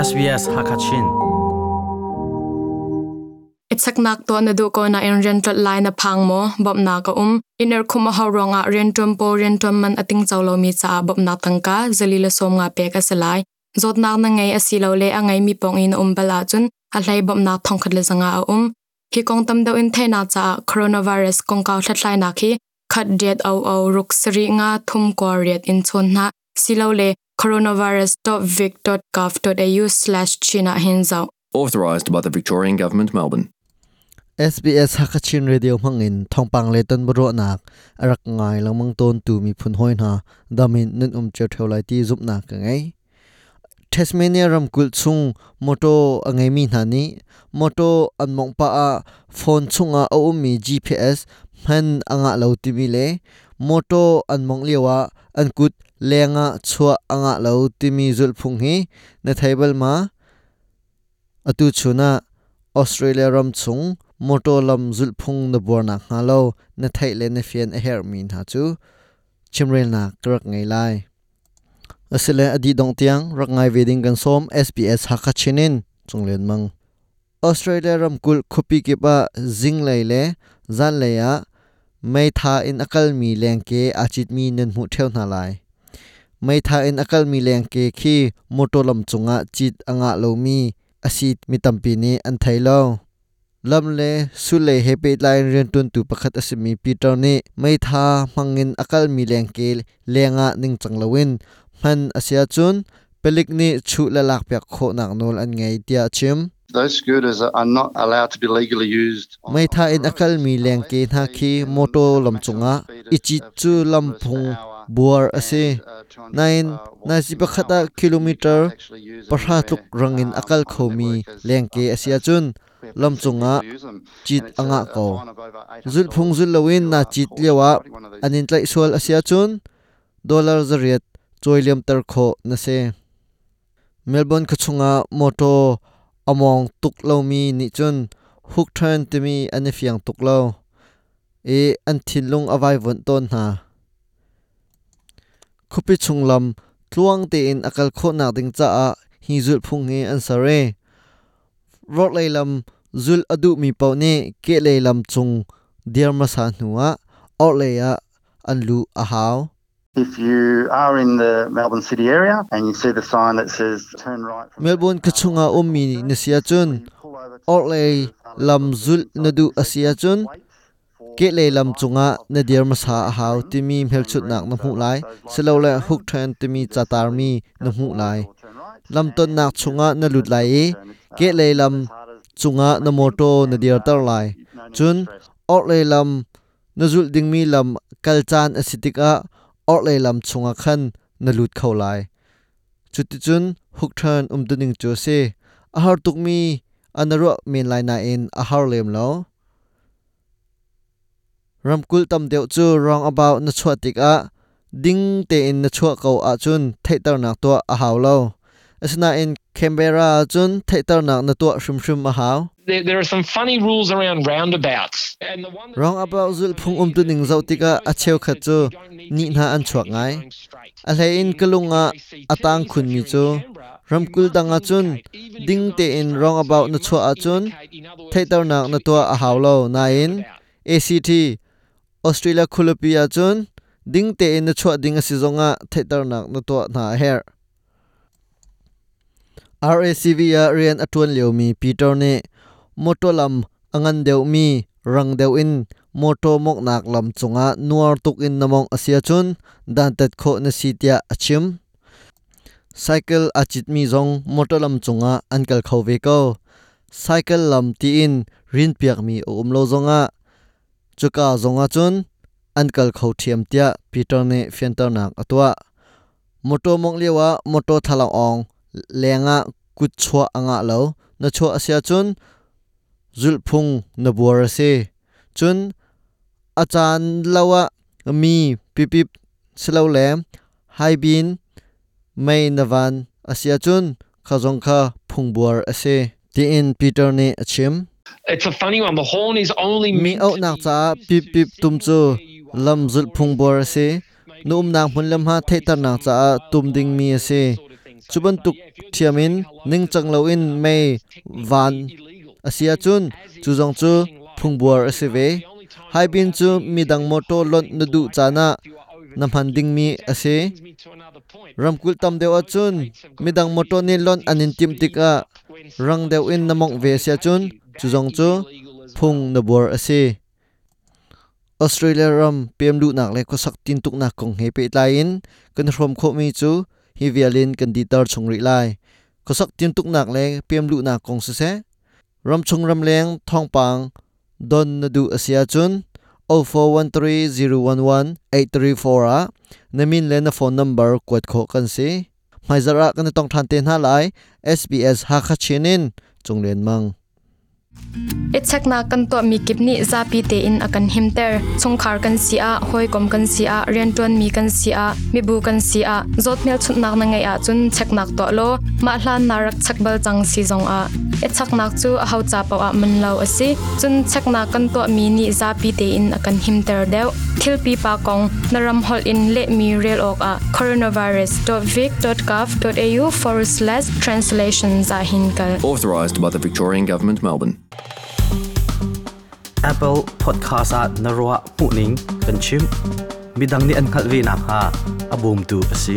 SBS Hakachin. Itsak nak to na du ko na in rental line na phang mo bob na ka um. Iner khuma ha ronga rentum po rentum man ating chawlo mi cha bob na tangka zalila som nga pe ka salai zot na na ngai asilo le angai mi pong in um bala chun, a hlai bob na thong khat le zanga a um. Hi kong tam do in the na cha, coronavirus kong ka thlai na khi khat diet au au ruk sri nga thum ko riat in chon na silo le coronavirus.vic.gov.au/china hinzau authorised by the Victorian Government, Melbourne. SBS Hakachin Radio mangin thongpang le ton bro nak arak ngai langmang ton tu mi phun hoi na damin nun um che tholai ti zup na ka ngai Tasmania ram kul chung moto angai mi na ni moto anmong pa a phone chunga a um mi GPS man anga lo ti mi le moto anmong lewa ankut lenga chua anga lo timi zul phung hi na thaibal ma atu chuna Australia ram chung moto lam zul phung na borna ngalo na thai le na fian a her min ha chu chimrel na krak ngai lai. Asile adi dong tiang rak ngai wedding kan som SBS hakha chinin chunglen mang. Australia ram kul khupi ke ba zing lai le zan le ya mai tha in akal mi leng ke achit mi nen mu theu na lai. Mai tha in akal mi leng ke khi moto lam chunga chit anga lo mi asit mi tampi ni an thailo lam le su le hepe line ren tun tu pakhat asimi peter ni mai tha mangin akal mi leng ke lenga ning changlawin man asia chun pelik ni chu la lak pyak kho nak nol an ngai tia chim Those scooters are not allowed to be legally used. mai tha in akal mi leng ke na khi moto lam chunga ichi chu lam phung buar ase. nain na si pakhata kilometer parha tluk rangin akal khomi leng ke asia chun. lam chunga chit anga ko zul phung zul lawin na chit lewa anin tlai sual asia chun. Dollar zariat choiliam tar kho na se. Melbourne khachunga moto among tuk lo mi ni chun. Huk than te mi ani fiang tuk lo e an thin lung avai von ton na khupi chunglam tluang te in akal kho na ding cha a hi zul phung he an sare rot leilam zul adu mi pau ne ke leilam chung dir ma sa hnuwa or leya an lu a haw If you are in the Melbourne city area and you see the sign that says turn right from melbourne kachunga ummi na sia chun or lei lam zul na du asia chun ke le lam chunga na dir ma sa a haw ti mi mhel chut nak na mu lai selo le huk than ti mi chatar mi na mu lai lam ton nak chunga na lut lai e ke le lam chunga na moto na dir tar lai chun or le lam na zul ding mi lam kalchan asitika or le lam chunga khan na lut khau lai chuti chun huk than um tu ning chu se ahar har tuk mi anaro min lai na in ahar har lem lo ramkul tam deuh chu wrong about na chhuat tik a ding te in na chhuat ko a chun theitar nak to a haw lo. Asna in canberra chun theitar nak na to shrim shrim a haw there, there are some funny rules around roundabouts. And the one wrong about zul phung um tu ning zau tika a cheu khat chu ni na an chuak ngai. A hlei in kalunga atang khun mi chu. Ramkul danga chun ding te in wrong about na chhuat a chun theitar nak na to a haw lo. Na in act australia khulupia chun ding te in chua ding a si zonga theitar nak na to na her. RACV ya rian atun leomi Peter ne motolam angan deu mi, rang deu in moto mok nak lam chunga nuar tuk in namong asia chun dan tet kho na sitia achim cycle achit mi zong motolam chunga ankal kho ve ko. Cycle lam ti in, rin piak mi um lo zonga chuka zonga chun ankal kho thiam tia, Peter ne fiantar nak atwa moto mok lewa moto thalang ong, lenga kut chua anga lo. Na chua asia chun, zulphung na buar ase. Chun, achan lawa mi pipip silo le. Haibin mai navan asia chun, khazong kha phung buar ase. Ti in peter ne achim. It's a funny one. The horn is only mi to nak cha pip pip tum chu lam zul phung buar ase num nang hun lam ha theitar nak cha tum ding mi ase chuban tuk thiamin ning changlo in mei van asia chun chu jong chu phungbuar asive hai bin chu midang moto lon nadu chana namhan ding mi ase ramkul tam deu achun midang moto ni lon anin tim tika rang deu in namong ve sia chun chu jong chu, phung na bor ase. Australia ram PM lu nak le ko sak tin tuk nak kong he pe lain kan rom kho mi chu, hi vialin kan di tar chung ri lai. Ko sak tin tuk nak le PM lu nak kong se se. Ram chung ram leng, thong pang, don na du asia chun. 0413011834 a. Namin le na phone number kwat kho kan si mai zara kan tong than te na lai SBS ha kha chinin chung len mang. Ichakna kan to mi kipni zapi te in akan himter chungkhar kan sia hoi kom kan sia rentuan mi kan sia mi bu kan sia zotmel chutnak na ngai a chun cheknak to lo ma hlan narak chakbal chang si zong a ichaknak chu a hau cha paw a man lo asi chun chekna kan to mi ni zapi te in akan himter deu thil pi pa kong naram hol in le mi rel ok a coronavirus.vic.gov.au forward slash translation za hinkal Authorised by the Victorian Government, Melbourne. Apple Podcast at na ruwa puning kan chim midang ni an khalvi na ha abum tu asi